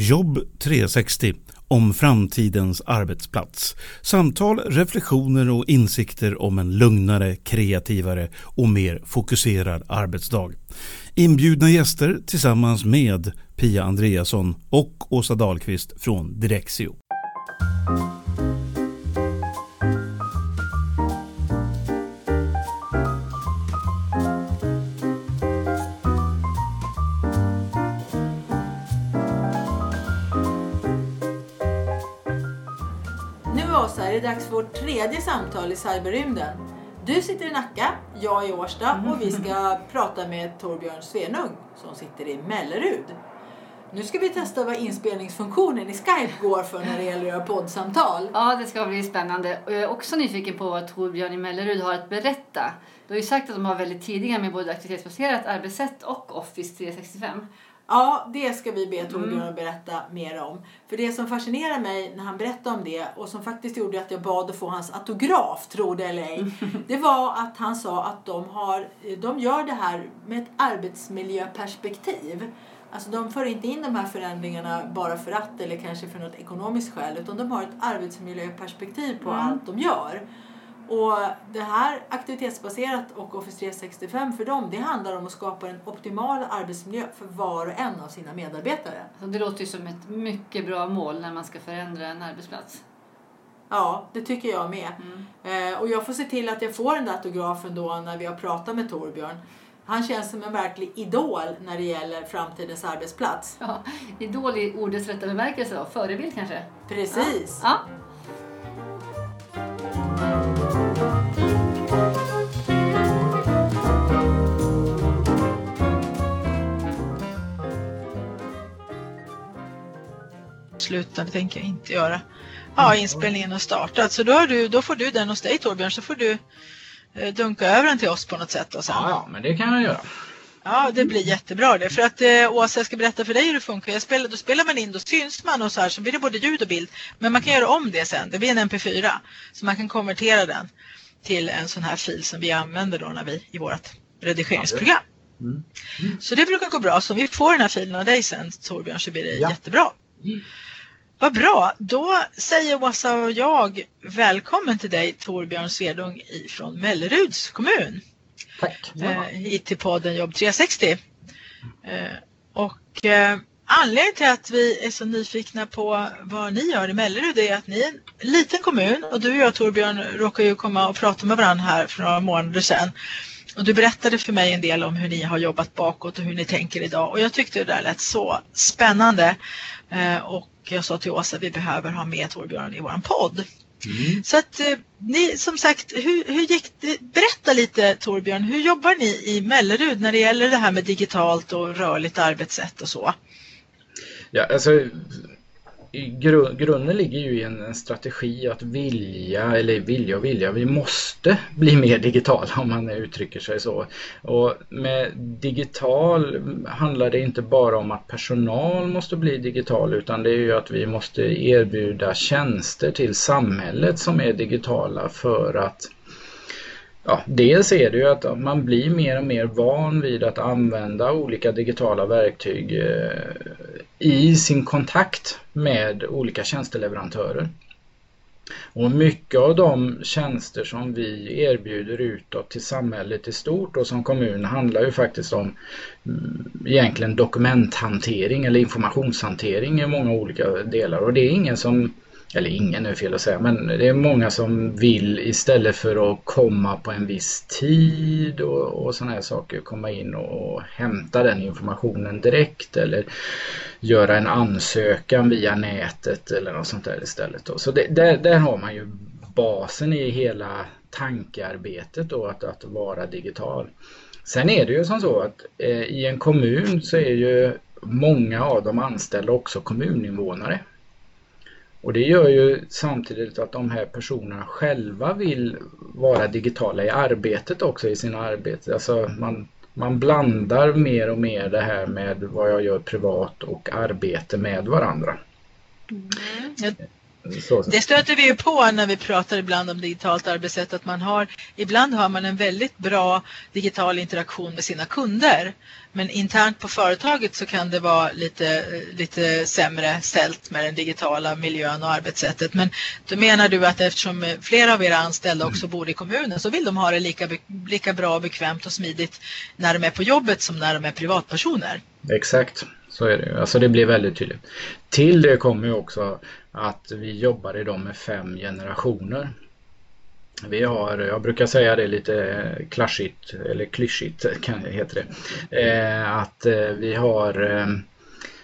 Jobb 360 om framtidens arbetsplats. Samtal, reflektioner och insikter om en lugnare, kreativare och mer fokuserad arbetsdag. Inbjudna gäster tillsammans med Pia Andreasson och Åsa Dahlqvist från Direxio. Tredje samtal i cyberrymden. Du sitter i Nacka, jag i Årsta och vi ska prata med Torbjörn Svenung som sitter i Mellerud. Nu ska vi testa vad inspelningsfunktionen i Skype går för när det gäller att göra poddsamtal. Ja, det ska bli spännande. Och jag är också nyfiken på vad Torbjörn i Mellerud har att berätta. Du har ju sagt att de har väldigt tidiga med både aktivitetsbaserat arbetssätt och Office 365. Ja, det ska vi be Torbjörn mm. berätta mer om. För det som fascinerar mig när han berättade om det och som faktiskt gjorde att jag bad att få hans autograf, tro det eller ej. Det var att han sa att de, har, de gör det här med ett arbetsmiljöperspektiv. Alltså de för inte in de här förändringarna bara för att eller kanske för något ekonomiskt skäl utan de har ett arbetsmiljöperspektiv på mm. allt de gör. Och det här aktivitetsbaserat och Office 365 för dem, det handlar om att skapa en optimal arbetsmiljö för var och en av sina medarbetare. Så det låter ju som ett mycket bra mål när man ska förändra en arbetsplats. Ja, det tycker jag med. Mm. Eh, och jag får se till att jag får den där autografen då när vi har pratat med Torbjörn. Han känns som en verklig idol när det gäller framtidens arbetsplats. Ja, idol i ordets rätta bemärkelse då, förebild kanske? Precis. Ja. ja. Sluta, det tänker jag inte göra. Ja, inspelningen har startat. Så då, har du, då får du den hos dig Torbjörn, så får du eh, dunka över den till oss på något sätt. Och sen. Ja, ja, men det kan jag göra. Ja, det blir jättebra det. För att eh, Åsa, jag ska berätta för dig hur det funkar. Jag spelar, då spelar man in, då syns man och så här, så blir det både ljud och bild. Men man kan göra om det sen. Det blir en MP4. Så man kan konvertera den till en sån här fil som vi använder då när vi i vårt redigeringsprogram. Mm. Mm. Så det brukar gå bra. Så om vi får den här filen av dig sen Torbjörn så blir det ja. jättebra. Vad bra, då säger Åsa och jag välkommen till dig Torbjörn Svedung från Melleruds kommun. Tack. Eh, hit till podden Jobb 360. Eh, och eh, anledningen till att vi är så nyfikna på vad ni gör i Mellerud är att ni är en liten kommun och du och jag Torbjörn råkar ju komma och prata med varandra här för några månader sedan. Och du berättade för mig en del om hur ni har jobbat bakåt och hur ni tänker idag och jag tyckte det där lät så spännande. Eh, och jag sa till Åsa att vi behöver ha med Torbjörn i vår podd. Mm. Så att eh, ni som sagt, hur, hur gick det? Berätta lite Torbjörn, hur jobbar ni i Mellerud när det gäller det här med digitalt och rörligt arbetssätt och så? Ja, alltså gru grunden ligger ju i en, en, strategi att vilja, eller vilja och vilja, vi måste bli mer digitala om man uttrycker sig så. Och med digital handlar det inte bara om att personal måste bli digital utan det är ju att vi måste erbjuda tjänster till samhället som är digitala för att Ja, dels är det ju att man blir mer och mer van vid att använda olika digitala verktyg eh, i sin kontakt med olika tjänsteleverantörer. Och mycket av de tjänster som vi erbjuder utåt till samhället i stort och som kommun handlar ju faktiskt om mm, egentligen dokumenthantering eller informationshantering i många olika delar och det är ingen som eller ingen är fel att säga, men det är många som vill istället för att komma på en viss tid och, och sådana här saker komma in och hämta den informationen direkt eller göra en ansökan via nätet eller något sånt där istället. Då. Så det, där, där har man ju basen i hela tankearbetet då att, att vara digital. Sen är det ju som så att eh, i en kommun så är ju många av de anställda också kommuninvånare. Och det gör ju samtidigt att de här personerna själva vill vara digitala i arbetet också i sina arbeten. Alltså man, man blandar mer och mer det här med vad jag gör privat och arbete med varandra. Mm. Så, så. Det stöter vi ju på när vi pratar ibland om digitalt arbetssätt att man har, ibland har man en väldigt bra digital interaktion med sina kunder. Men internt på företaget så kan det vara lite, lite sämre ställt med den digitala miljön och arbetssättet. Men då menar du att eftersom flera av era anställda också mm. bor i kommunen så vill de ha det lika, lika bra, bekvämt och smidigt när de är på jobbet som när de är privatpersoner? Exakt. Så är det Alltså det blir väldigt tydligt. Till det kommer ju också att vi jobbar idag med fem generationer. Vi har, jag brukar säga det lite klatschigt eller klyschigt kan, heter det. Eh, att eh, vi har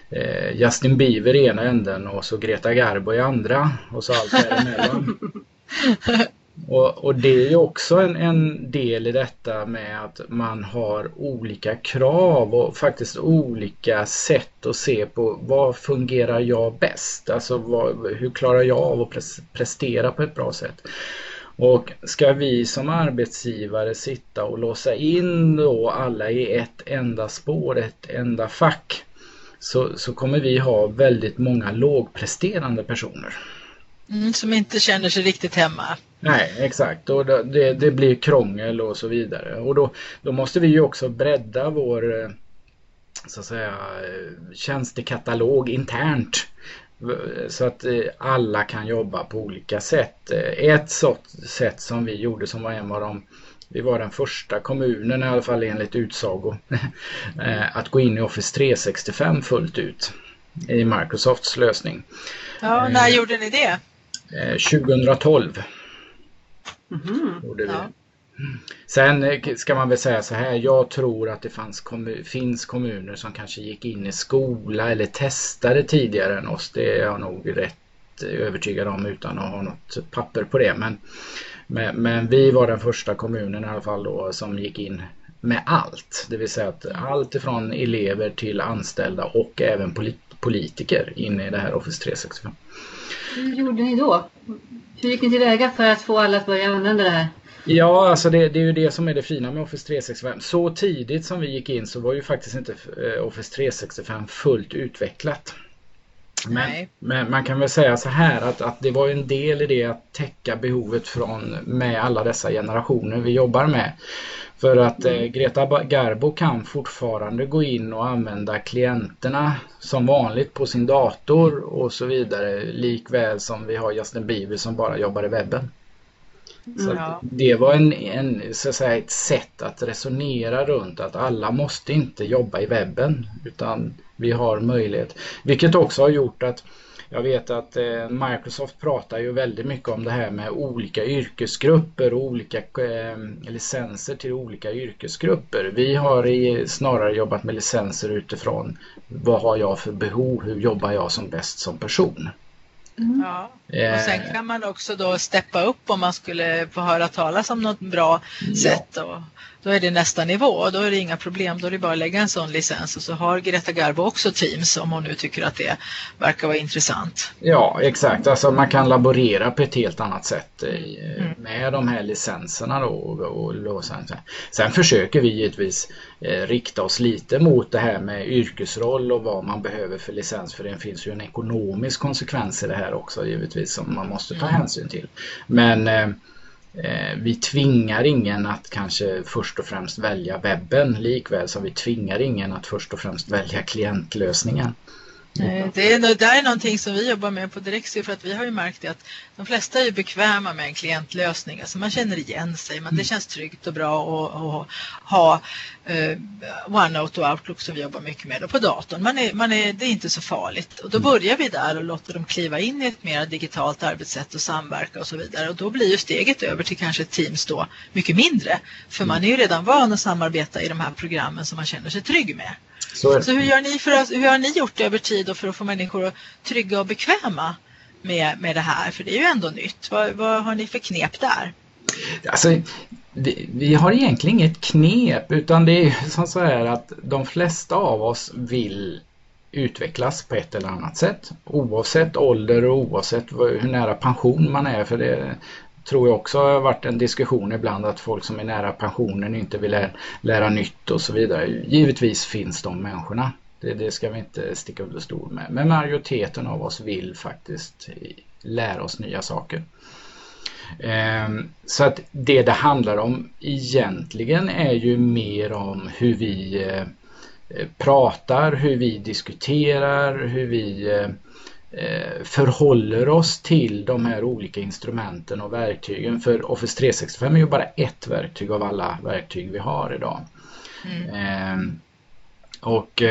eh, Justin Bieber i ena änden och så Greta Garbo i andra och så allt däremellan. Och, och det är ju också en, en, del i detta med att man har olika krav och faktiskt olika sätt att se på vad fungerar jag bäst? Alltså vad, hur klarar jag av att prestera på ett bra sätt? Och ska vi som arbetsgivare sitta och låsa in då alla i ett enda spår, ett enda fack så, så kommer vi ha väldigt många lågpresterande personer. Mm, som inte känner sig riktigt hemma. Nej, exakt. Och det, det blir krångel och så vidare. Och då, då måste vi ju också bredda vår eh, så att säga tjänstekatalog internt. Så att eh, alla kan jobba på olika sätt. Eh, ett sånt sätt som vi gjorde som var en av de vi var den första kommunen i alla fall enligt utsago att gå in i Office 365 fullt ut i Microsofts lösning. Ja, när gjorde ni det? 2012. Mm. Gjorde Ja. Sen eh, ska man väl säga så här, jag tror att det fanns finns kommuner som kanske gick in i skola eller testade tidigare än oss. Det är jag nog rätt övertygad om utan att ha något papper på det. Men, men, men vi var den första kommunen i alla fall då som gick in med allt. Det vill säga att allt ifrån elever till anställda och även politiker in i det här Office 365. Hur gjorde ni då? Hur gick ni tillväga för att få alla att börja använda det här? Ja, alltså det, det, är ju det som är det fina med Office 365. Så tidigt som vi gick in så var ju faktiskt inte eh, Office 365 fullt utvecklat. Men, men, man kan väl säga så här att, att det var en del i det att täcka behovet från med alla dessa generationer vi jobbar med. För att eh, Greta Garbo kan fortfarande gå in och använda klienterna som vanligt på sin dator och så vidare. Likväl som vi har Justin Bieber som bara jobbar i webben. Så ja. Det var en, en, så att säga, ett sätt att resonera runt att alla måste inte jobba i webben utan vi har möjlighet. Vilket också har gjort att jag vet att eh, Microsoft pratar ju väldigt mycket om det här med olika yrkesgrupper och olika eh, licenser till olika yrkesgrupper. Vi har i, snarare jobbat med licenser utifrån vad har jag för behov, hur jobbar jag som bäst som person. Mm. Ja. Och sen eh. kan man också då steppa upp om man skulle få höra talas om något bra ja. sätt. Och då är det nästa nivå och då är det inga problem. Då är det bara att lägga en sån licens och så har Greta Garbo också Teams om hon nu tycker att det verkar vara intressant. Ja exakt, alltså man kan laborera på ett helt annat sätt mm. med de här licenserna då. Och, och, sen, sen försöker vi givetvis eh, rikta oss lite mot det här med yrkesroll och vad man behöver för licens för det finns ju en ekonomisk konsekvens i det här också givetvis som man måste ta mm. hänsyn till. Men eh, Eh, vi tvingar ingen att kanske först och främst välja webben likväl som vi tvingar ingen att först och främst välja klientlösningen. Det är, det är någonting som vi jobbar med på Direxio för att vi har ju märkt det att de flesta är bekväma med en klientlösning. Alltså man känner igen sig, man, det mm. känns tryggt och bra att ha eh, OneNote och Outlook som vi jobbar mycket med och på datorn. Man är, man är, det är inte så farligt och då mm. börjar vi där och låter dem kliva in i ett mer digitalt arbetssätt och samverka och så vidare och då blir ju steget över till kanske Teams då mycket mindre för man är ju redan van att samarbeta i de här programmen som man känner sig trygg med. Så, så hur, gör ni för att, hur har ni gjort över tid för att få människor trygga och bekväma med, med det här? För det är ju ändå nytt. Vad, vad har ni för knep där? Alltså, vi, vi, har egentligen inget knep utan det är som så här att de flesta av oss vill utvecklas på ett eller annat sätt. Oavsett ålder och oavsett hur nära pension man är. För det, tror jag också har varit en diskussion ibland att folk som är nära pensionen inte vill lära, lära nytt och så vidare. Givetvis finns de människorna. Det, det ska vi inte sticka under stol med. Men majoriteten av oss vill faktiskt lära oss nya saker. Ehm, så att det det handlar om egentligen är ju mer om hur vi eh, pratar, hur vi diskuterar, hur vi eh, eh, förhåller oss till de här olika instrumenten och verktygen. För Office 365 är ju bara ett verktyg av alla verktyg vi har idag. Mm. Ehm, och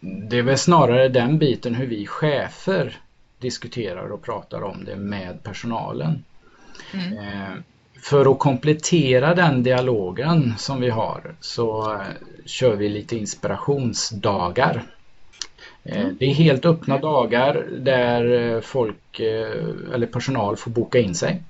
det är väl snarare den biten hur vi chefer diskuterar och pratar om det med personalen. Mm. Eh, för att komplettera den dialogen som vi har så eh, kör vi lite inspirationsdagar. Eh, mm. Det är helt öppna dagar där folk eller personal får boka in sig.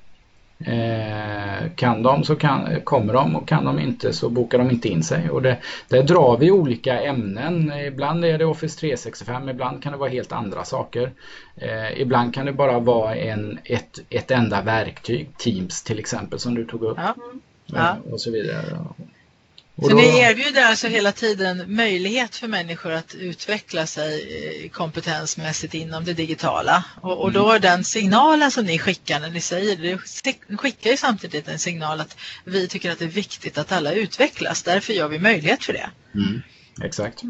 Eh, kan de så kan, kommer de och kan de inte så bokar de inte in sig. Och det, där drar vi olika ämnen. Ibland är det Office 365, ibland kan det vara helt andra saker. Eh, ibland kan det bara vara en, ett, ett enda verktyg, Teams till exempel som du tog upp. Ja. Ja. Och så vidare. Och så då... ni erbjuder alltså hela tiden möjlighet för människor att utveckla sig eh, kompetensmässigt inom det digitala. Och, och då mm. den signalen som ni skickar när ni säger det, skickar ju samtidigt en signal att vi tycker att det är viktigt att alla utvecklas. Därför gör vi möjlighet för det. Mm, exakt.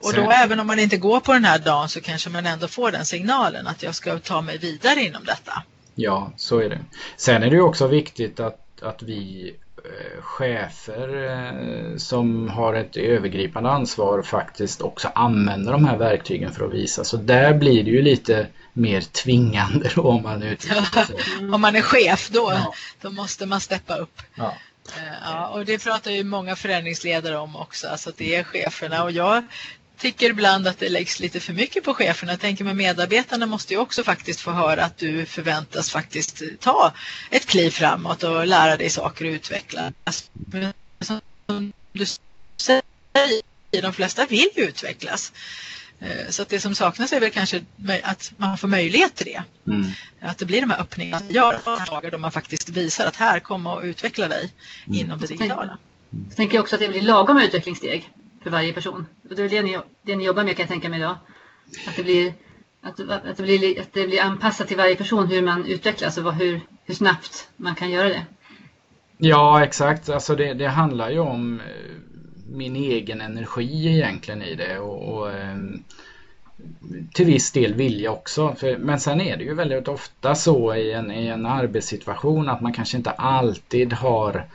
Och då även om man inte går på den här dagen så kanske man ändå får den signalen att jag ska ta mig vidare inom detta. Ja, så är det. Sen är det också viktigt att, att vi chefer eh, som har ett övergripande ansvar faktiskt också använder de här verktygen för att visa. Så där blir det ju lite mer tvingande då om man är Om man är chef då, ja. då måste man steppa upp. Ja. Eh, ja, och det pratar ju många förändringsledare om också, alltså det är cheferna. Och jag tycker ibland att det läggs lite för mycket på cheferna. Jag tänker med medarbetarna måste ju också faktiskt få höra att du förväntas faktiskt ta ett kliv framåt och lära dig saker och utvecklas. Som du säger, de flesta vill ju utvecklas. Eh, så att det som saknas är väl kanske att man får möjlighet till det. Mm. Att det blir de här öppningarna gör dagar då man faktiskt visar att här, kom och utveckla dig mm. inom det digitala. Jag tänker också att det blir lagom utvecklingssteg för varje person. Och det är det ni, det ni jobbar med kan jag tänka mig idag. Att det blir, att, att det blir, att det blir anpassat till varje person hur man utvecklas och hur, hur snabbt man kan göra det. Ja, exakt. Alltså det, det handlar ju om eh, min egen energi egentligen i det och, och eh, till viss del vilja också. För, men sen är det ju väldigt ofta så i en, i en arbetssituation att man kanske inte alltid har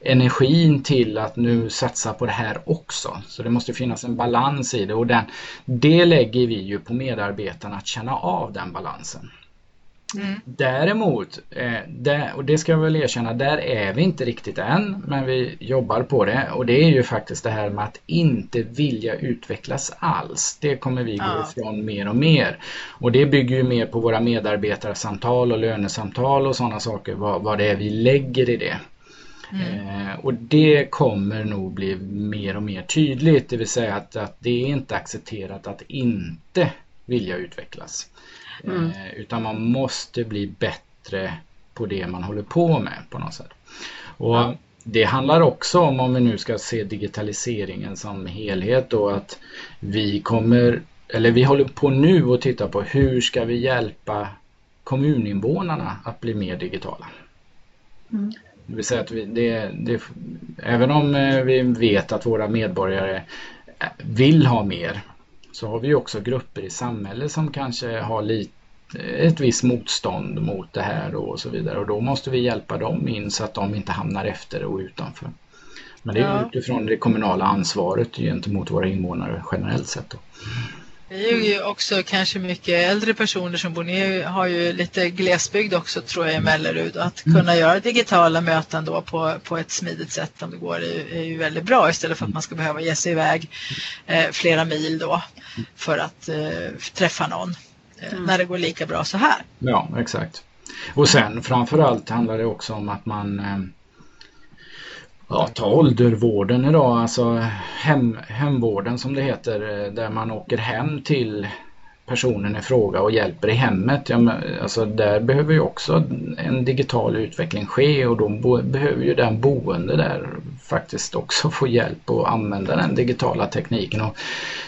energin till att nu satsa på det här också. Så det måste finnas en balans i det och den, det lägger vi ju på medarbetarna att känna av den balansen. Mm. Däremot, eh, där, och det ska jag väl erkänna, där är vi inte riktigt än, men vi jobbar på det. Och det är ju faktiskt det här med att inte vilja utvecklas alls. Det kommer vi gå ja. ifrån mer och mer. Och det bygger ju mer på våra medarbetarsamtal och lönesamtal och sådana saker, vad, vad det är vi lägger i det. Mm. Eh, och det kommer nog bli mer och mer tydligt, det vill säga att, att det är inte accepterat att inte vilja utvecklas. Mm. Eh, utan man måste bli bättre på det man håller på med på något sätt. Och ja. Det handlar också om, om vi nu ska se digitaliseringen som helhet då, att vi kommer, eller vi håller på nu och tittar på hur ska vi hjälpa kommuninvånarna att bli mer digitala. Mm. Det vill säga att vi, det, det, även om eh, vi vet att våra medborgare eh, vill ha mer så har vi också grupper i samhället som kanske har lite ett visst motstånd mot det här och så vidare och då måste vi hjälpa dem in så att de inte hamnar efter och utanför. Men det är ja. utifrån det kommunala ansvaret gentemot våra invånare generellt sett. Då. Det är ju också kanske mycket äldre personer som bor Ni har ju lite glesbygd också tror jag i Mellerud. Att kunna mm. göra digitala möten då på, på ett smidigt sätt om det går är, är ju väldigt bra istället för att man ska behöva ge sig iväg eh, flera mil då för att eh, träffa någon. Eh, mm. När det går lika bra så här. Ja, exakt. Och sen framförallt handlar det också om att man Ja, ta åldervården idag, alltså hem, hemvården som det heter, eh, där man åker hem till personen i fråga och hjälper i hemmet. Ja, men, alltså där behöver ju också en digital utveckling ske och då behöver ju den boende där faktiskt också få hjälp att använda den digitala tekniken. Och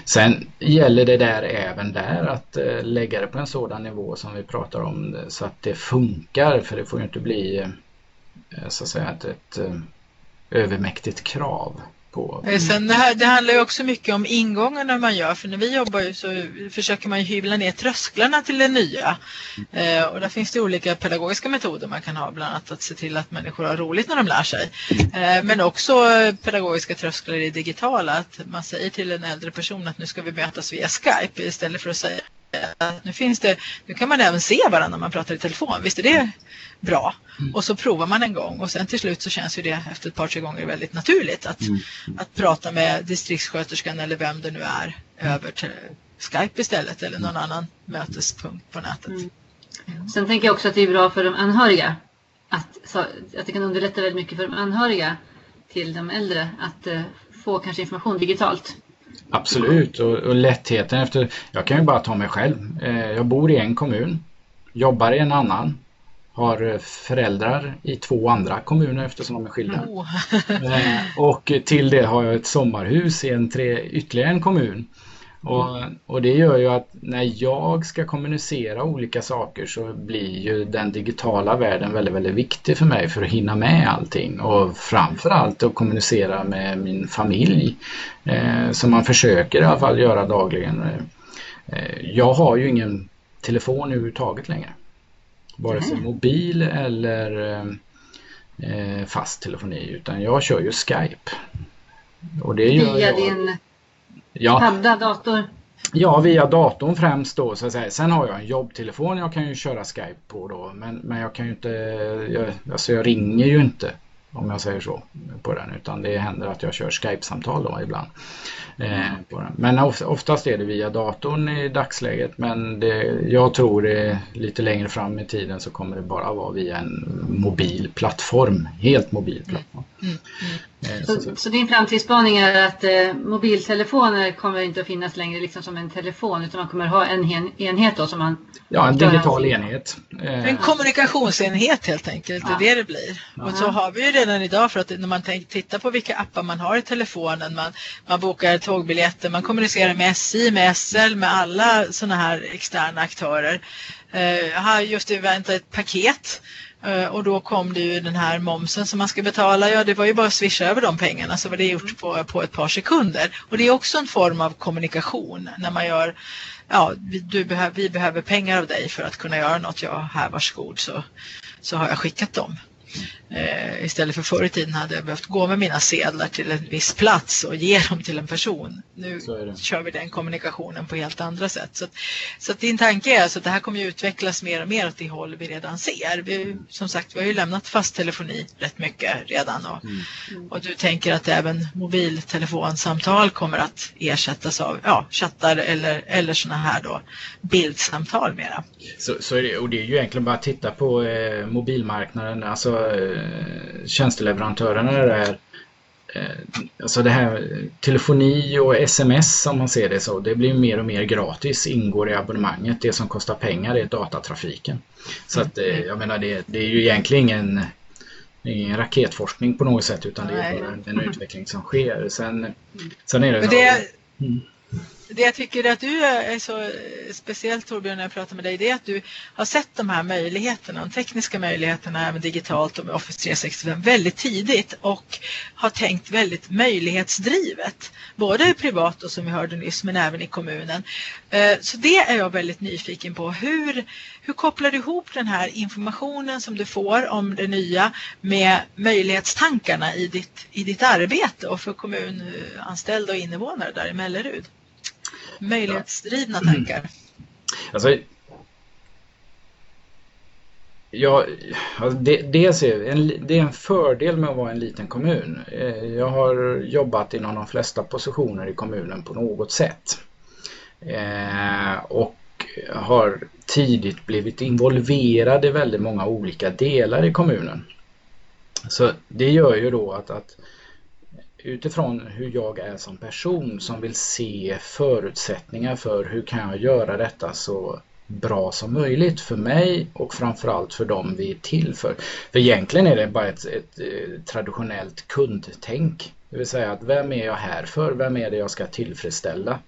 sen gäller det där även där att eh, lägga det på en sådan nivå som vi pratar om så att det funkar för det får ju inte bli eh, så att säga ett, ett eh, övermäktigt krav. På. Eh, sen det, här, det handlar ju också mycket om ingångarna man gör för när vi jobbar ju så försöker man ju hyvla ner trösklarna till det nya eh, och där finns det olika pedagogiska metoder man kan ha bland annat att se till att människor har roligt när de lär sig eh, men också pedagogiska trösklar i det digitala att man säger till en äldre person att nu ska vi mötas via Skype istället för att säga att nu finns det, nu kan man även se varandra när man pratar i telefon, visst är det bra. Mm. Och så provar man en gång och sen till slut så känns ju det efter ett par tre gånger väldigt naturligt att, mm. att prata med distriktssköterskan eller vem det nu är över till Skype istället eller någon annan mötespunkt på nätet. Mm. Sen tänker jag också att det är bra för de anhöriga att, så, att det kan underlätta väldigt mycket för de anhöriga till de äldre att uh, få kanske information digitalt. Absolut och, och lättheten efter, jag kan ju bara ta mig själv. Eh, jag bor i en kommun, jobbar i en annan har eh, föräldrar i två andra kommuner eftersom de är skilda. Oh. Och till det har jag ett sommarhus i en tre, ytterligare en kommun. Och, och, det gör ju att när jag ska kommunicera olika saker så blir ju den digitala världen väldigt, väldigt viktig för mig för att hinna med allting och framförallt att kommunicera med min familj eh, som man försöker i alla fall göra dagligen. Eh, jag har ju ingen telefon överhuvudtaget längre vare sig mobil eller eh, fast telefoni utan jag kör ju Skype. Och det gör Via jag... din ja. padda, dator? Ja, via datorn främst då så att säga. Sen har jag en jobbtelefon jag kan ju köra Skype på då men, men jag kan ju inte, jag, alltså jag ringer ju inte om jag säger så på den utan det händer att jag kör Skype-samtal då ibland. Eh, på den. Men oftast är det via datorn i dagsläget men det, jag tror det lite längre fram i tiden så kommer det bara vara via en mobil plattform, helt mobil plattform. Mm. Mm. Eh, så, så, din framtidsspaning är att eh, mobiltelefoner kommer inte att finnas längre liksom som en telefon utan man kommer ha en enhet då som man... Ja, en digital enhet. Eh. En kommunikationsenhet helt enkelt, ja. det är det det blir. Ja. Och så har vi ju redan idag för att när man tittar på vilka appar man har i telefonen, man, man bokar tågbiljetter, man kommunicerar med SJ, med SL, med alla sådana här externa aktörer. Eh, jag har just väntat ett paket Eh, och då kom det ju den här momsen som man ska betala. Ja, det var ju bara att swisha över de pengarna så var det gjort på, på ett par sekunder. Och det är också en form av kommunikation när man gör, ja, du behöver, vi behöver pengar av dig för att kunna göra något. Ja, här varsågod så, så har jag skickat dem. Eh, istället för förr i tiden hade jag behövt gå med mina sedlar till en viss plats och ge dem till en person. Nu kör vi den kommunikationen på helt andra sätt. Så, att, så att din tanke är alltså att det här kommer utvecklas mer och mer åt det håll vi redan ser. Vi, som sagt, vi har ju lämnat fast telefoni rätt mycket redan och, mm. och du tänker att även mobiltelefonsamtal kommer att ersättas av ja, chattar eller, eller sådana här då bildsamtal mera. Så, så är det, och det är ju egentligen bara att titta på eh, mobilmarknaden, alltså eh, tjänsteleverantörerna där eh, Alltså det här telefoni och sms som man ser det så, det blir mer och mer gratis, ingår i abonnemanget. Det som kostar pengar är datatrafiken. Så att eh, jag menar det, det är ju egentligen ingen, ingen raketforskning på något sätt utan det är bara en, en utveckling som sker. Sen, sen är det... Så, det, mm. Det jag tycker att du är så eh, speciellt Torbjörn när jag pratar med dig det är att du har sett de här möjligheterna, de tekniska möjligheterna även digitalt och med Office 365 väldigt tidigt och har tänkt väldigt möjlighetsdrivet. Både privat och som vi hörde nyss men även i kommunen. Eh, så det är jag väldigt nyfiken på. Hur, hur kopplar du ihop den här informationen som du får om det nya med möjlighetstankarna i ditt, i ditt arbete och för kommunanställda och invånare där i Mellerud? Möjlighetsdrivna tankar? Mm. Alltså, Ja, alltså, det, dels är en, det är en fördel med att vara en liten kommun. Eh, jag har jobbat inom de flesta positioner i kommunen på något sätt. Eh, och har tidigt blivit involverad i väldigt många olika delar i kommunen. Så det gör ju då att, att utifrån hur jag är som person som vill se förutsättningar för hur kan jag göra detta så bra som möjligt för mig och framförallt för dem vi är till för. För egentligen är det bara ett, ett, ett eh, traditionellt kundtänk. Det vill säga att vem är jag här för? Vem är det jag ska tillfredsställa?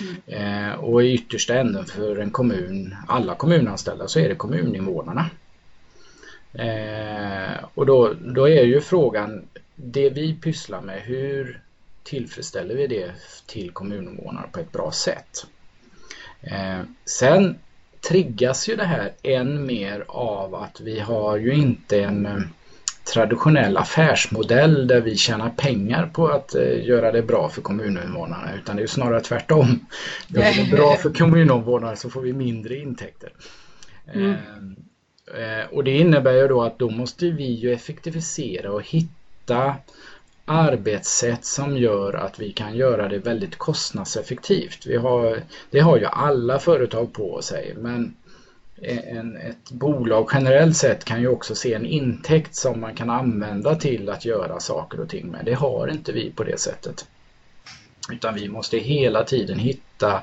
Mm. Eh, och i yttersta änden för en kommun, alla kommunanställda, så är det kommuninvånarna. Eh, och då, då är ju frågan, det vi pysslar med, hur tillfredsställer vi det till kommuninvånare på ett bra sätt? Eh, sen triggas ju det här än mer av att vi har ju inte en eh, traditionell affärsmodell där vi tjänar pengar på att eh, göra det bra för kommuninvånarna utan det är snarare tvärtom. Gör vi det bra för kommuninvånarna så får vi mindre intäkter. Mm. Och det innebär ju då att då måste vi ju effektivisera och hitta arbetssätt som gör att vi kan göra det väldigt kostnadseffektivt. Vi har, det har ju alla företag på sig men en, ett bolag generellt sett kan ju också se en intäkt som man kan använda till att göra saker och ting med. Det har inte vi på det sättet. Utan vi måste hela tiden hitta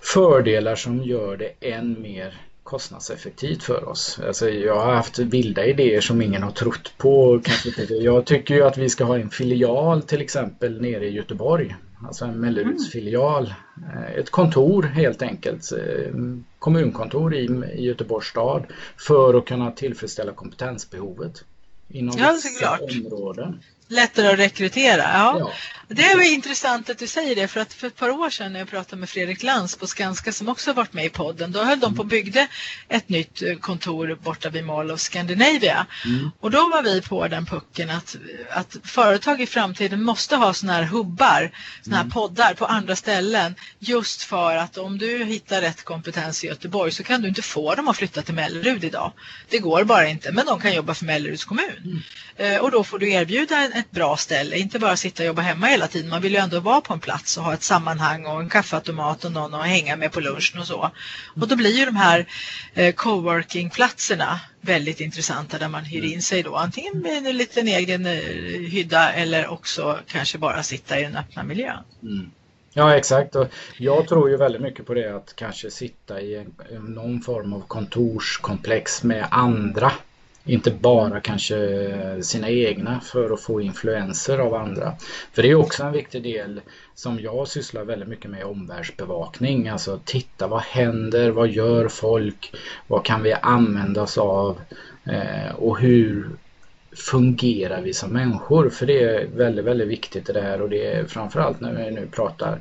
fördelar som gör det än mer kostnadseffektivt för oss. Alltså jag har haft vilda idéer som ingen har trott på. Jag tycker ju att vi ska ha en filial till exempel nere i Göteborg. Alltså en Melleruds filial. Eh, ett kontor helt enkelt. Eh, kommunkontor i, i Göteborgs stad. För att kunna tillfredsställa kompetensbehovet. Inom ja, vissa områden. Lättare att rekrytera, ja. ja. Det är intressant att du säger det för att för ett par år sedan när jag pratade med Fredrik Lantz på Skanska som också varit med i podden då höll de på och byggde ett nytt eh, kontor borta vid Mall of Scandinavia mm. och då var vi på den pucken att, att företag i framtiden måste ha sådana här hubbar, sådana här mm. poddar på andra ställen just för att om du hittar rätt kompetens i Göteborg så kan du inte få dem att flytta till Mellerud idag. Det går bara inte men de kan jobba för Melleruds kommun mm. eh, och då får du erbjuda ett bra ställe, inte bara sitta och jobba hemma hela tiden. Man vill ju ändå vara på en plats och ha ett sammanhang och en kaffeautomat och någon att hänga med på lunchen och så. Och då blir ju de här eh, coworkingplatserna väldigt intressanta där man hyr in sig då antingen med en liten egen eh, hydda eller också kanske bara sitta i den öppna miljön. Mm. Ja exakt och jag tror ju väldigt mycket på det att kanske sitta i en, någon form av kontorskomplex med andra inte bara kanske sina egna för att få influenser av andra. För det är också en viktig del som jag sysslar väldigt mycket med omvärldsbevakning. Alltså titta vad händer, vad gör folk, vad kan vi använda oss av eh, och hur fungerar vi som människor? För det är väldigt, väldigt viktigt i det här och det är framförallt när vi nu pratar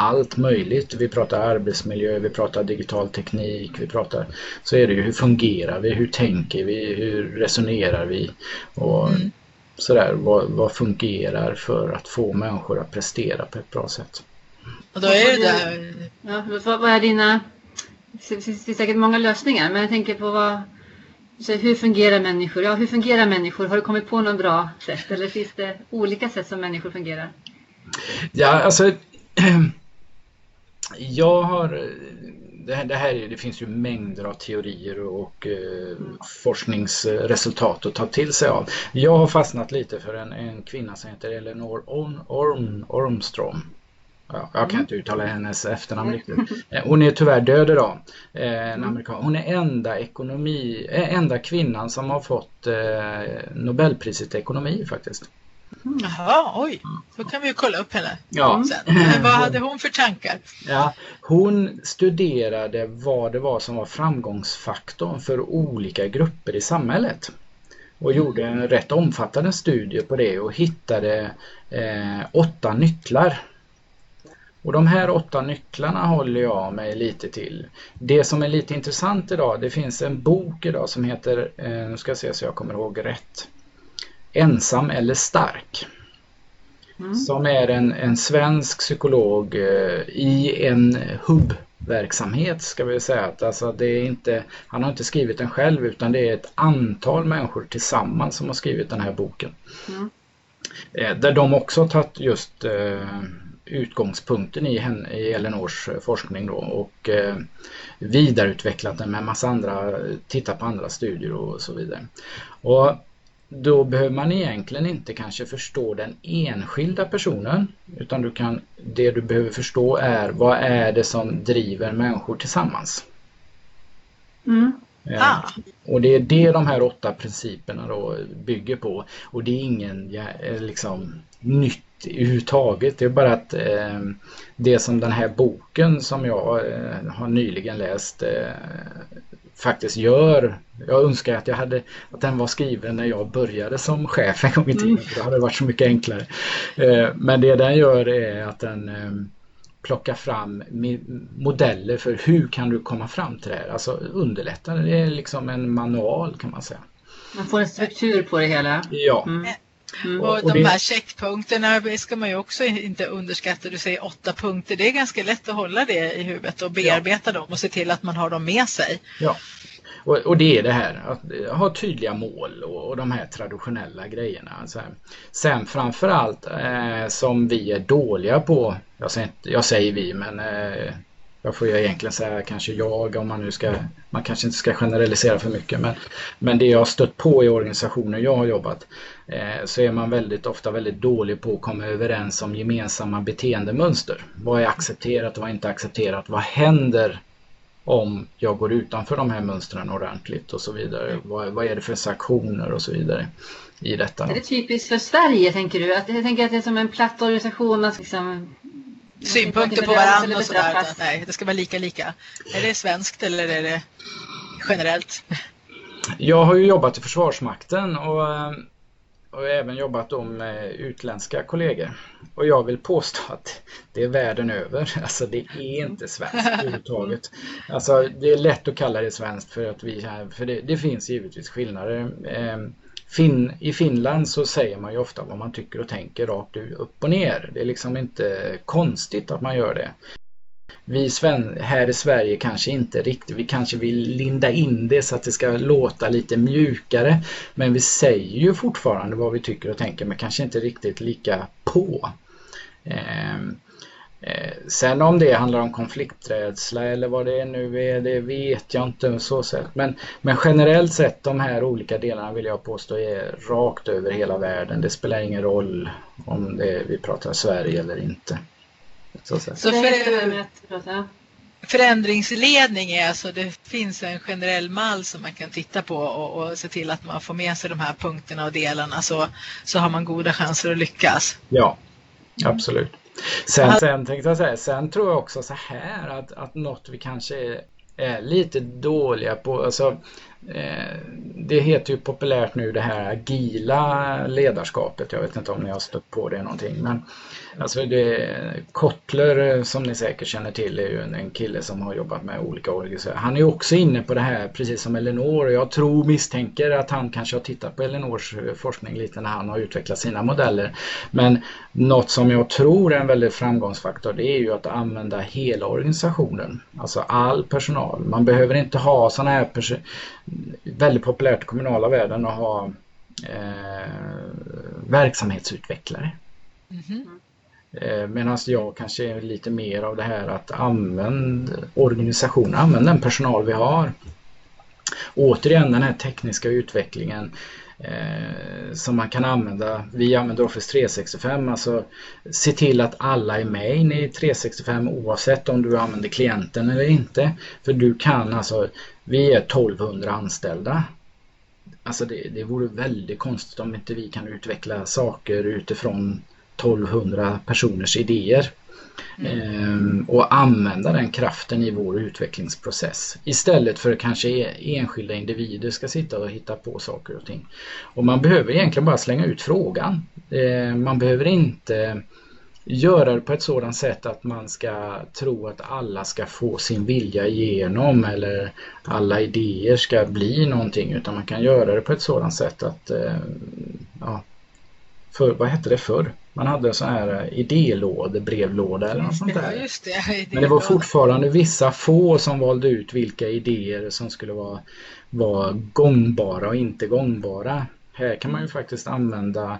allt möjligt. Vi pratar arbetsmiljö, vi pratar digital teknik, vi pratar så är det ju hur fungerar vi, hur tänker vi, hur resonerar vi och mm. sådär. Vad, vad fungerar för att få människor att prestera på ett bra sätt. Och då är det där... Ja, vad är dina... Det finns säkert många lösningar men jag tänker på vad... Så hur fungerar människor? Ja, hur fungerar människor? Har du kommit på något bra sätt eller finns det olika sätt som människor fungerar? Ja, alltså jag har det här, det här det finns ju mängder av teorier och eh, forskningsresultat att ta till sig av. Jag har fastnat lite för en, en kvinna som heter Eleanor Orm, Orm, Ormström. Ja, jag kan mm. inte uttala hennes efternamn riktigt. Eh, hon är tyvärr död idag. Eh, en amerikan. Hon är enda, ekonomi, eh, enda kvinnan som har fått eh, Nobelpriset i ekonomi faktiskt. Jaha, oj. Då kan vi ju kolla upp henne ja. sen. Men vad hade hon för tankar? Ja, hon studerade vad det var som var framgångsfaktorn för olika grupper i samhället. Och gjorde en rätt omfattande studie på det och hittade eh, åtta nycklar. Och de här åtta nycklarna håller jag mig lite till. Det som är lite intressant idag, det finns en bok idag som heter, eh, nu ska jag se så jag kommer ihåg rätt, Ensam eller stark. Mm. Som är en, en svensk psykolog eh, i en hubbverksamhet ska vi säga. Att alltså det är inte, han har inte skrivit den själv utan det är ett antal människor tillsammans som har skrivit den här boken. Mm. Eh, där de också har tagit just eh, utgångspunkten i, henne, i Elinors forskning då och eh, vidareutvecklat den med massa andra, tittat på andra studier och så vidare. Och då behöver man egentligen inte kanske förstå den enskilda personen utan du kan, det du behöver förstå är vad är det som driver människor tillsammans. Mm. Eh, ah. Och det är det de här åtta principerna då bygger på och det är ingen eh, liksom nytt överhuvudtaget. Det är bara att eh, det som den här boken som jag eh, har nyligen läst eh, faktiskt gör. Jag önskar att, jag hade, att den var skriven när jag började som chef en gång i tiden. Mm. Det hade varit så mycket enklare. Eh, men det den gör är att den eh, plockar fram modeller för hur kan du komma fram till det här. Alltså underlätta. Det är liksom en manual kan man säga. Man får en struktur på det hela. Ja. Mm. Mm. Och, och de här checkpunkterna ska man ju också inte underskatta. Du säger åtta punkter. Det är ganska lätt att hålla det i huvudet och bearbeta ja. dem och se till att man har dem med sig. Ja, och, och det är det här att ha tydliga mål och, och de här traditionella grejerna. Så Sen framförallt eh, som vi är dåliga på, jag säger, jag säger vi men eh, jag får ju egentligen säga kanske jag om man nu ska, man kanske inte ska generalisera för mycket men, men det jag har stött på i organisationer jag har jobbat eh, så är man väldigt ofta väldigt dålig på att komma överens om gemensamma beteendemönster. Vad är accepterat och vad är inte accepterat? Vad händer om jag går utanför de här mönstren ordentligt och så vidare. Vad, vad är det för sanktioner och så vidare i detta? Är det typiskt för Sverige tänker du? Att, jag tänker att det är som en platt organisation. Man liksom synpunkter på varandra och sådär. Nej, det ska vara lika lika. Är det svenskt eller är det generellt? Jag har ju jobbat i Försvarsmakten och, och även jobbat med utländska kollegor. Och jag vill påstå att det är världen över. Alltså det är inte svenskt överhuvudtaget. Alltså det är lätt att kalla det svenskt för att vi för det, det finns givetvis skillnader. Ehm, fin, I Finland så säger man ju ofta vad man tycker och tänker rakt upp och ner. Det är liksom inte konstigt att man gör det. Vi sven, här i Sverige kanske inte riktigt, vi kanske vill linda in det så att det ska låta lite mjukare. Men vi säger ju fortfarande vad vi tycker och tänker men kanske inte riktigt lika på. Eh, Eh, sen om det handlar om konflikträdsla eller vad det nu är, det vet jag inte så sätt. Men, men generellt sett de här olika delarna vill jag påstå är rakt över hela världen. Det spelar ingen roll om det, vi pratar Sverige eller inte. Så, så för, förändringsledning är alltså det finns en generell mall som man kan titta på och, och se till att man får med sig de här punkterna och delarna så, så har man goda chanser att lyckas. Ja, absolut. Sen, sen tänkte jag säga, sen tror jag också så här att, att något vi kanske är, är lite dåliga på, alltså Eh, det heter ju populärt nu det här agila ledarskapet. Jag vet inte om ni har stött på det någonting. Men Alltså det, Kottler eh, som ni säkert känner till är ju en kille som har jobbat med olika organisationer. Han är också inne på det här precis som Elinor och jag tror misstänker att han kanske har tittat på Elinors eh, forskning lite när han har utvecklat sina modeller. Men något som jag tror är en väldigt framgångsfaktor det är ju att använda hela organisationen. Alltså all personal. Man behöver inte ha sådana här väldigt populärt i kommunala världen att ha eh, verksamhetsutvecklare. Mm -hmm. Eh, Medan jag kanske är lite mer av det här att använd organisationen, använd den personal vi har. Återigen den här tekniska utvecklingen eh, som man kan använda. Vi använder Office 365, alltså se till att alla är med inne i 365 oavsett om du använder klienten eller inte. För du kan alltså, vi är 1200 anställda. Alltså det, det vore väldigt konstigt om inte vi kan utveckla saker utifrån 1200 personers idéer. Mm. Ehm, och använda den kraften i vår utvecklingsprocess istället för kanske e-, enskilda individer ska sitta och hitta på saker och ting. Och man behöver egentligen bara slänga ut frågan. Ehm, man behöver inte göra det på ett sådant sätt att man ska tro att alla ska få sin vilja igenom eller alla idéer ska bli någonting utan man kan göra det på ett sådant sätt att ehm, ja, för, vad hette det förr? Man hade en sån här eh, idélåda, brevlåda eller något sånt där. Just det, Men det var fortfarande vissa få som valde ut vilka idéer som skulle vara, vara gångbara och inte gångbara. Här kan man ju faktiskt använda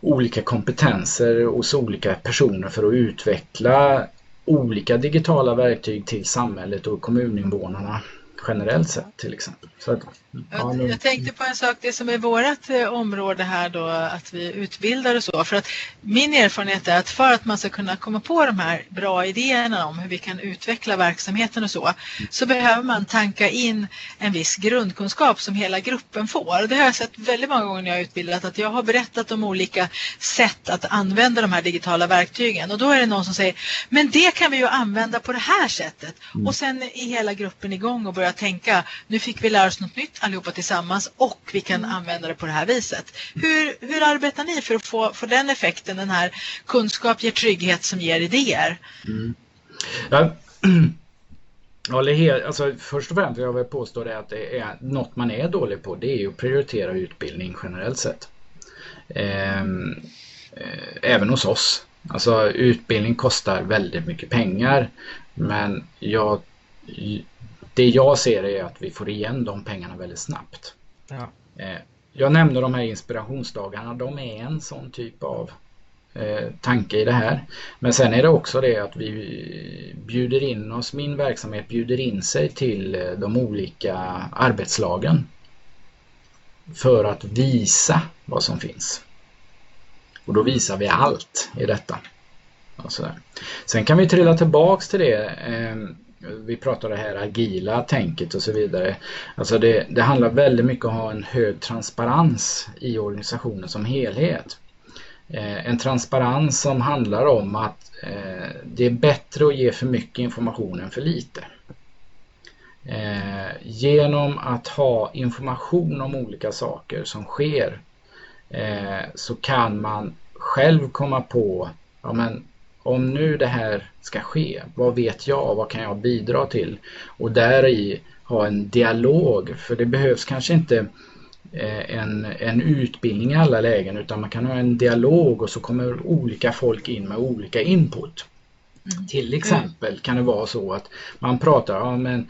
olika kompetenser hos olika personer för att utveckla olika digitala verktyg till samhället och kommuninvånarna. Generellt sett till exempel. Så att, ja, jag, jag tänkte på en sak, det som är vårt eh, område här då, att vi utbildar och så. För att min erfarenhet är att för att man ska kunna komma på de här bra idéerna om hur vi kan utveckla verksamheten och så, så behöver man tanka in en viss grundkunskap som hela gruppen får. Det har jag sett väldigt många gånger när jag har utbildat, att jag har berättat om olika sätt att använda de här digitala verktygen. Och då är det någon som säger, men det kan vi ju använda på det här sättet. Mm. Och sen är hela gruppen igång och börjar tänka, nu fick vi lära oss något nytt allihopa tillsammans och vi kan mm. använda det på det här viset. Hur, hur arbetar ni för att få, få den effekten, den här kunskap ger trygghet som ger idéer? Mm. Ja. helt, alltså först och främst jag vill påstå det att det är något man är dålig på det är ju att prioritera utbildning generellt sett. Ehm, eh, även hos oss. Alltså utbildning kostar väldigt mycket pengar men jag, det jag ser är att vi får igen de pengarna väldigt snabbt. Ja. Eh, jag nämnde de här inspirationsdagarna, de är en sån typ av eh, tanke i det här. Men sen är det också det att vi bjuder in oss, min verksamhet bjuder in sig till eh, de olika arbetslagen för att visa vad som finns. Och då visar vi allt i detta. Sen kan vi trilla tillbaks till det vi pratar det här agila tänket och så vidare. Alltså det, det handlar väldigt mycket om att ha en hög transparens i organisationen som helhet. Eh, en transparens som handlar om att eh, det är bättre att ge för mycket information än för lite. Eh, genom att ha information om olika saker som sker eh, så kan man själv komma på ja, men om nu det här ska ske, vad vet jag, vad kan jag bidra till? Och där i ha en dialog, för det behövs kanske inte eh, en, en utbildning i alla lägen utan man kan ha en dialog och så kommer olika folk in med olika input. Mm. Till exempel kan det vara så att man pratar, ja men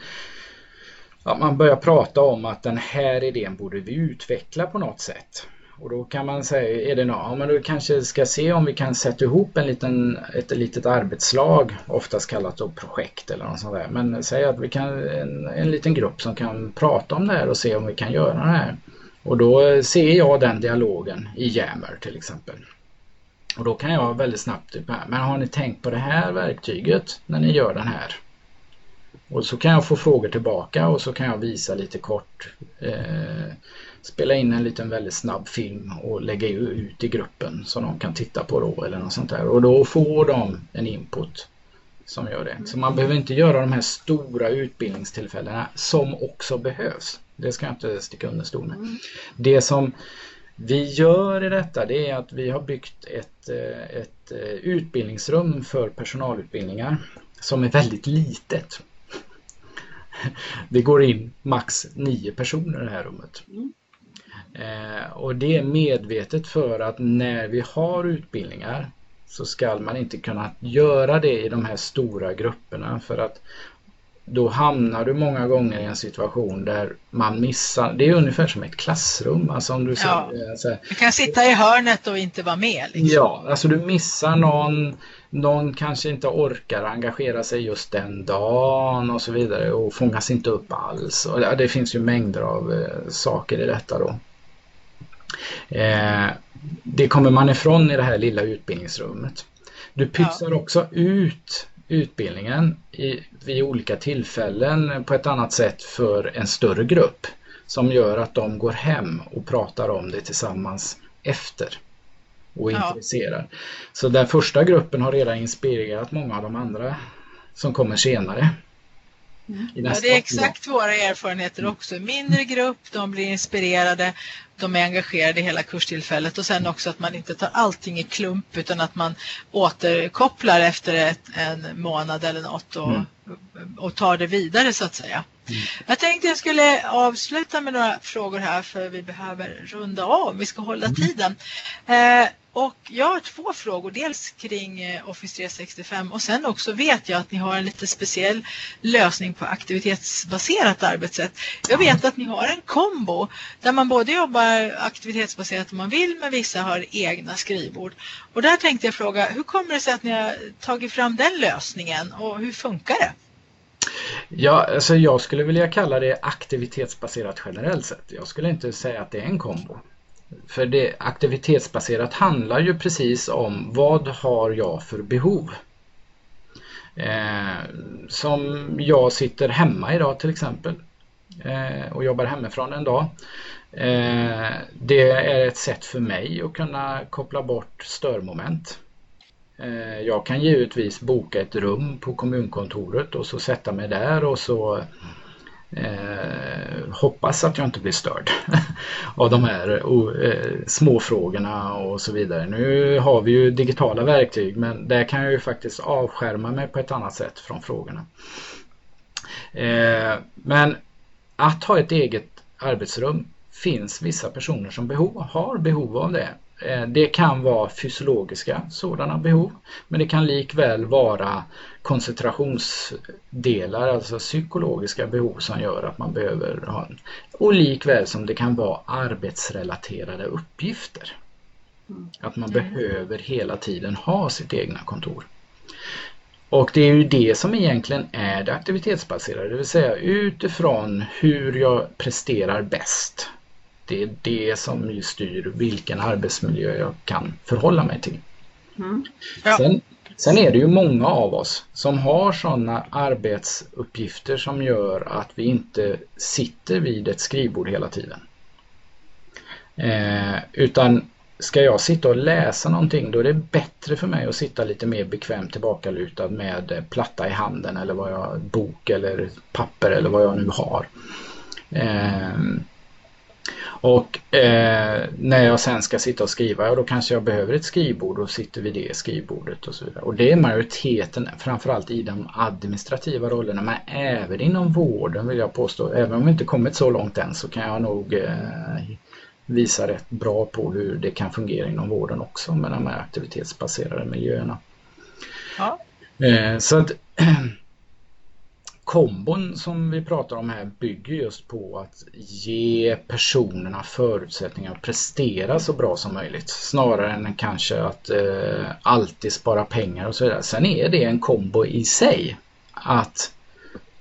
ja, man börjar prata om att den här idén borde vi utveckla på något sätt. Och då kan man säga, är det något, ja, men då kanske ska se om vi kan sätta ihop en liten, ett litet arbetslag, oftast kallat då projekt eller något sånt där. Men säg att vi kan, en, en liten grupp som kan prata om det här och se om vi kan göra det här. Och då ser jag den dialogen i Jammer till exempel. Och då kan jag väldigt snabbt typ här, men har ni tänkt på det här verktyget när ni gör den här? Och så kan jag få frågor tillbaka och så kan jag visa lite kort eh, spela in en liten väldigt snabb film och lägga ut i gruppen som de kan titta på då eller något sånt där. Och då får de en input som gör det. Så man behöver inte göra de här stora utbildningstillfällena som också behövs. Det ska jag inte sticka under stol med. Mm. Det som vi gör i detta det är att vi har byggt ett, eh, ett eh, utbildningsrum för personalutbildningar som är väldigt litet. Det går in max nio personer i det här rummet. Mm. Eh, och det är medvetet för att när vi har utbildningar så ska man inte kunna göra det i de här stora grupperna för att då hamnar du många gånger i en situation där man missar, det är ungefär som ett klassrum. Alltså om du, ja. säger, så du kan sitta i hörnet och inte vara med. Liksom. Ja, alltså du missar någon, någon kanske inte orkar engagera sig just den dagen och så vidare och fångas inte upp alls. Och det finns ju mängder av eh, saker i detta då. Eh, det kommer man ifrån i det här lilla utbildningsrummet. Du pytsar ja. också ut utbildningen i, vid olika tillfällen på ett annat sätt för en större grupp som gör att de går hem och pratar om det tillsammans efter och ja. intresserar. Så den första gruppen har redan inspirerat många av de andra som kommer senare. Ja, det är exakt våra erfarenheter också. Mindre grupp, de blir inspirerade, de är engagerade i hela kurstillfället och sen också att man inte tar allting i klump utan att man återkopplar efter ett, en månad eller något och, mm. och tar det vidare så att säga. Mm. Jag tänkte jag skulle avsluta med några frågor här för vi behöver runda av, vi ska hålla mm. tiden. Eh, och jag har två frågor, dels kring eh, Office 365 och sen också vet jag att ni har en lite speciell lösning på aktivitetsbaserat arbetssätt. Jag vet att ni har en kombo där man både jobbar aktivitetsbaserat om man vill men vissa har egna skrivbord. Och där tänkte jag fråga, hur kommer det sig att ni har tagit fram den lösningen och hur funkar det? Ja, alltså jag skulle vilja kalla det aktivitetsbaserat generellt sett. Jag skulle inte säga att det är en kombo. För det aktivitetsbaserat handlar ju precis om vad har jag för behov? Eh, som jag sitter hemma idag till exempel eh, och jobbar hemifrån en dag. Eh, det är ett sätt för mig att kunna koppla bort störmoment. Eh, jag kan givetvis boka ett rum på kommunkontoret och så sätta mig där och så eh, hoppas att jag inte blir störd av de här oh, eh, småfrågorna och så vidare. Nu har vi ju digitala verktyg men där kan jag ju faktiskt avskärma mig på ett annat sätt från frågorna. Eh, men att ha ett eget arbetsrum finns vissa personer som behov, har behov av det. Eh, det kan vara fysiologiska sådana behov men det kan likväl vara koncentrationsdelar, alltså psykologiska behov som gör att man behöver ha en. Och likväl som det kan vara arbetsrelaterade uppgifter. Att man mm. behöver hela tiden ha sitt egna kontor. Och det är ju det som egentligen är det aktivitetsbaserade, det vill säga utifrån hur jag presterar bäst det är det som styr vilken arbetsmiljö jag kan förhålla mig till. Mm. Ja. Sen, sen, är det ju många av oss som har sådana arbetsuppgifter som gör att vi inte sitter vid ett skrivbord hela tiden. Eh, utan ska jag sitta och läsa någonting då är det bättre för mig att sitta lite mer bekvämt tillbakalutad med platta i handen eller vad jag, bok eller papper eller vad jag nu har. Eh, och eh, när jag sen ska sitta och skriva, ja, då kanske jag behöver ett skrivbord och sitter vid det skrivbordet och så vidare. Och det är majoriteten, framförallt i de administrativa rollerna, men även inom vården vill jag påstå. Även om vi inte kommit så långt än så kan jag nog eh, visa rätt bra på hur det kan fungera inom vården också med de här aktivitetsbaserade miljöerna. Ja. Eh, så att kombon som vi pratar om här bygger just på att ge personerna förutsättningar att prestera så bra som möjligt snarare än kanske att eh, alltid spara pengar och så vidare. Sen är det en kombo i sig att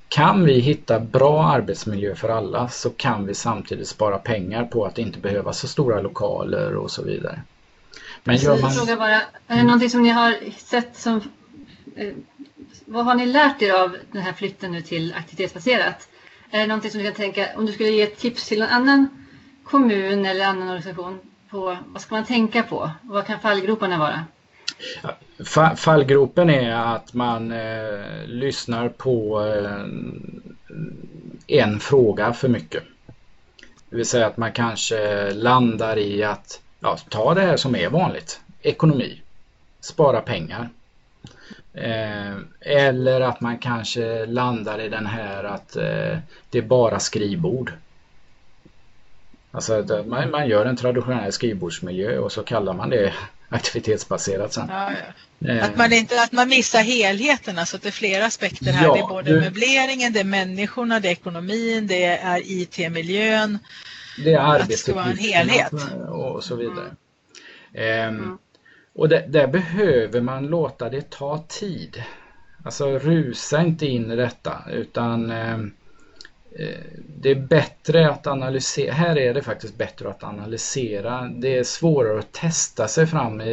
kan vi hitta bra arbetsmiljö för alla så kan vi samtidigt spara pengar på att inte behöva så stora lokaler och så vidare. Men gör man... Fråga bara, är det någonting som ni har sett som eh, vad har ni lärt er av den här flytten nu till aktivitetsbaserat? Är det någonting som du kan tänka, om du skulle ge ett tips till en annan kommun eller annan organisation på vad ska man tänka på? Vad kan fallgroparna vara? Fallgropen är att man eh, lyssnar på eh, en fråga för mycket. Det vill säga att man kanske landar i att ja, ta det här som är vanligt. Ekonomi. Spara pengar. Eh, eller att man kanske landar i den här att eh, det är bara skrivbord. Alltså att man, man gör en traditionell skrivbordsmiljö och så kallar man det aktivitetsbaserat sen. Ja, ja. Eh. Att, man inte, att man missar helheten, alltså att det är flera aspekter här. Ja, det är både du... möbleringen, det är människorna, det är ekonomin, det är IT-miljön. Det är arbetsuppgifterna och så vidare. Mm. Um, och det, där behöver man låta det ta tid. Alltså rusa inte in i detta utan eh, eh, det är bättre att analysera. Här är det faktiskt bättre att analysera. Det är svårare att testa sig fram i,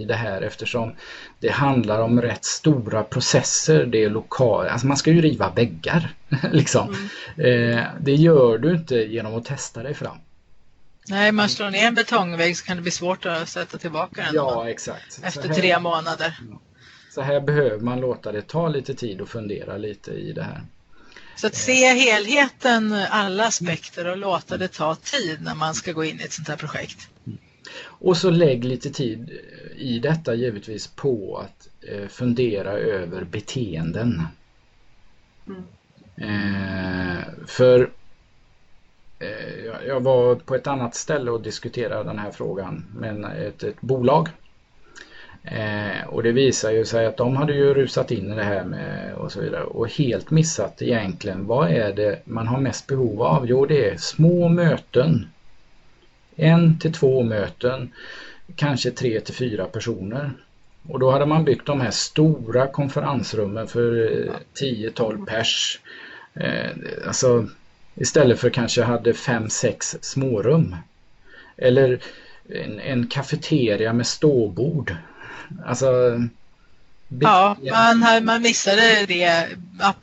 i det här eftersom det handlar om rätt stora processer. Det är lokala, alltså man ska ju riva väggar. liksom. Mm. Eh, det gör du inte genom att testa dig fram. Nej, man slår ner en betongvägg så kan det bli svårt att sätta tillbaka den. Ja, exakt. Efter här, tre månader. Så här behöver man låta det ta lite tid och fundera lite i det här. Så att se helheten, alla aspekter och låta det ta tid när man ska gå in i ett sånt här projekt. Och så lägg lite tid i detta givetvis på att eh, fundera över beteenden. Mm. Eh, för Eh, jag var på ett annat ställe och diskuterade den här frågan med ett, ett bolag. Eh, och det visar ju sig att de hade ju rusat in i det här med och så vidare och helt missat egentligen vad är det man har mest behov av? Jo det är små möten. En till två möten, kanske tre till fyra personer. Och då hade man byggt de här stora konferensrummen för eh, 10-12 pers Eh, alltså istället för kanske hade fem, sex smårum. Eller en, en kafeteria med ståbord. Alltså Ja, man, man missade det.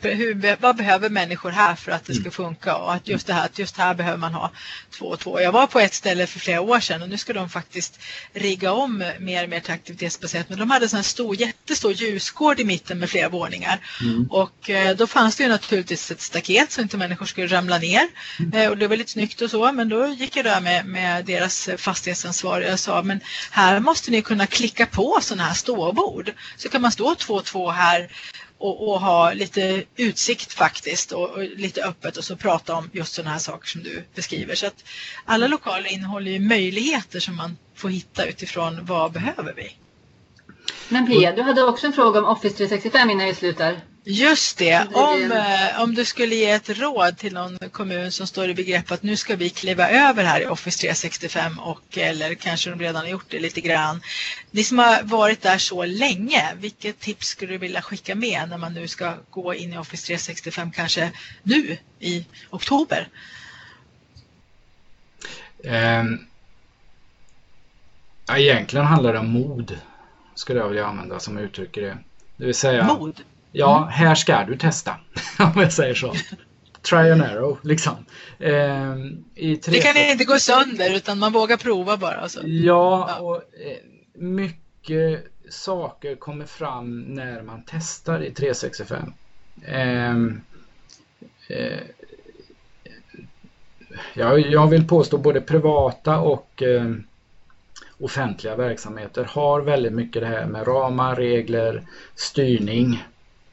Hur, vad behöver människor här för att det ska mm. funka? Och att just det här, att just här behöver man ha två och två. Jag var på ett ställe för flera år sedan och nu ska de faktiskt rigga om mer och mer till aktivitetsbaserat. Men de hade en stor, jättestor ljusgård i mitten med flera våningar. Mm. Och eh, då fanns det ju naturligtvis ett staket så inte människor skulle ramla ner. Mm. Eh, och det var lite snyggt och så. Men då gick jag där med, med deras fastighetsansvariga och sa men här måste ni kunna klicka på sådana här ståbord. Så kan man stå två och två här och, och, ha lite utsikt faktiskt och, och, lite öppet och så prata om just sådana här saker som du beskriver. Så att alla lokaler innehåller ju möjligheter som man får hitta utifrån vad behöver vi. Men Pia, du hade också en fråga om Office 365 innan vi slutar. Just det, om, eh, om du skulle ge ett råd till någon kommun som står i begrepp att nu ska vi kliva över här i Office 365 och eller kanske de redan har gjort det lite grann. Ni som har varit där så länge, vilket tips skulle du vilja skicka med när man nu ska gå in i Office 365 kanske nu i oktober? Um, ja, egentligen handlar det om mod skulle jag vilja använda som uttrycker det. Det vill säga Mod? Ja, mm. här ska du testa. om jag säger så. Try and arrow, liksom. Eh, i tre... Det kan inte gå sönder utan man vågar prova bara. Alltså. Ja, och eh, mycket saker kommer fram när man testar i 365. Eh, eh, jag, jag vill påstå både privata och eh, offentliga verksamheter har väldigt mycket det här med ramar, regler, styrning.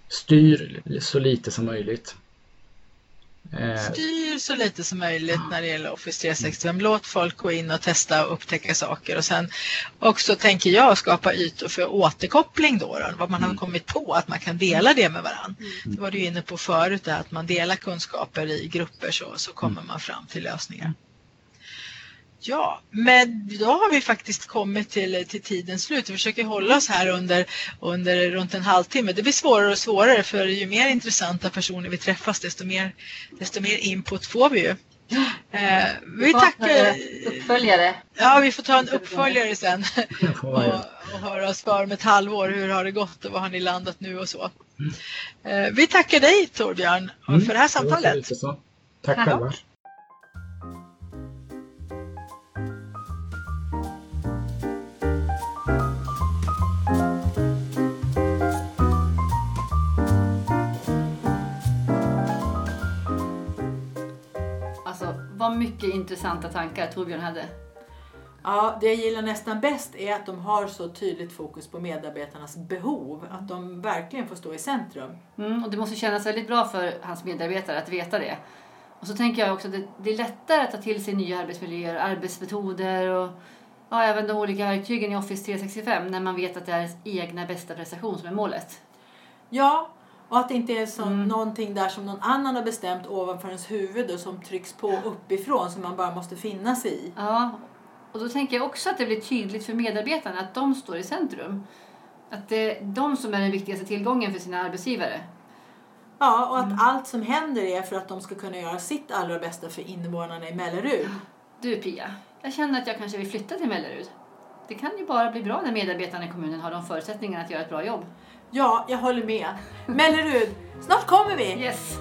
Styr så lite som möjligt. Eh, Styr så lite som möjligt när det gäller Office 365. Låt folk gå in och testa och upptäcka saker och sen också tänker jag skapa ytor för återkoppling då, då vad man har mm. kommit på att man kan dela det med varandra. Mm. Det var du inne på förut att man delar kunskaper i grupper så, så kommer mm. man fram till lösningar. Ja, men då har vi faktiskt kommit till, till tidens slut. Vi försöker hålla oss här under, under runt en halvtimme. Det blir svårare och svårare för ju mer intressanta personer vi träffas desto mer, desto mer input får vi ju. Eh, vi tackar... Uppföljare. Ja, vi får ta en uppföljare sen och, och höra oss för om ett halvår. Hur har det gått och var har ni landat nu och så. Eh, vi tackar dig Torbjörn mm, för det här samtalet. Tack själva. Vad mycket intressanta tankar Torbjörn hade. Ja, det jag gillar nästan bäst är att de har så tydligt fokus på medarbetarnas behov. Att de verkligen får stå i centrum. Mm, och det måste kännas väldigt bra för hans medarbetare att veta det. Och så tänker jag också att det, det är lättare att ta till sig nya arbetsmiljöer, arbetsmetoder och ja, även de olika verktygen i Office 365 när man vet att det är ens egna bästa prestation som är målet. Ja, och att det inte är så mm. någonting där som någon annan har bestämt ovanför ens huvud och som trycks på uppifrån som man bara måste finna sig i. Ja, och då tänker jag också att det blir tydligt för medarbetarna att de står i centrum. Att det är de som är den viktigaste tillgången för sina arbetsgivare. Ja, och att mm. allt som händer är för att de ska kunna göra sitt allra bästa för invånarna i Mellerud. Du Pia, jag känner att jag kanske vill flytta till Mellerud. Det kan ju bara bli bra när medarbetarna i kommunen har de förutsättningarna att göra ett bra jobb. Ja, jag håller med. Mellerud, snart kommer vi! Yes!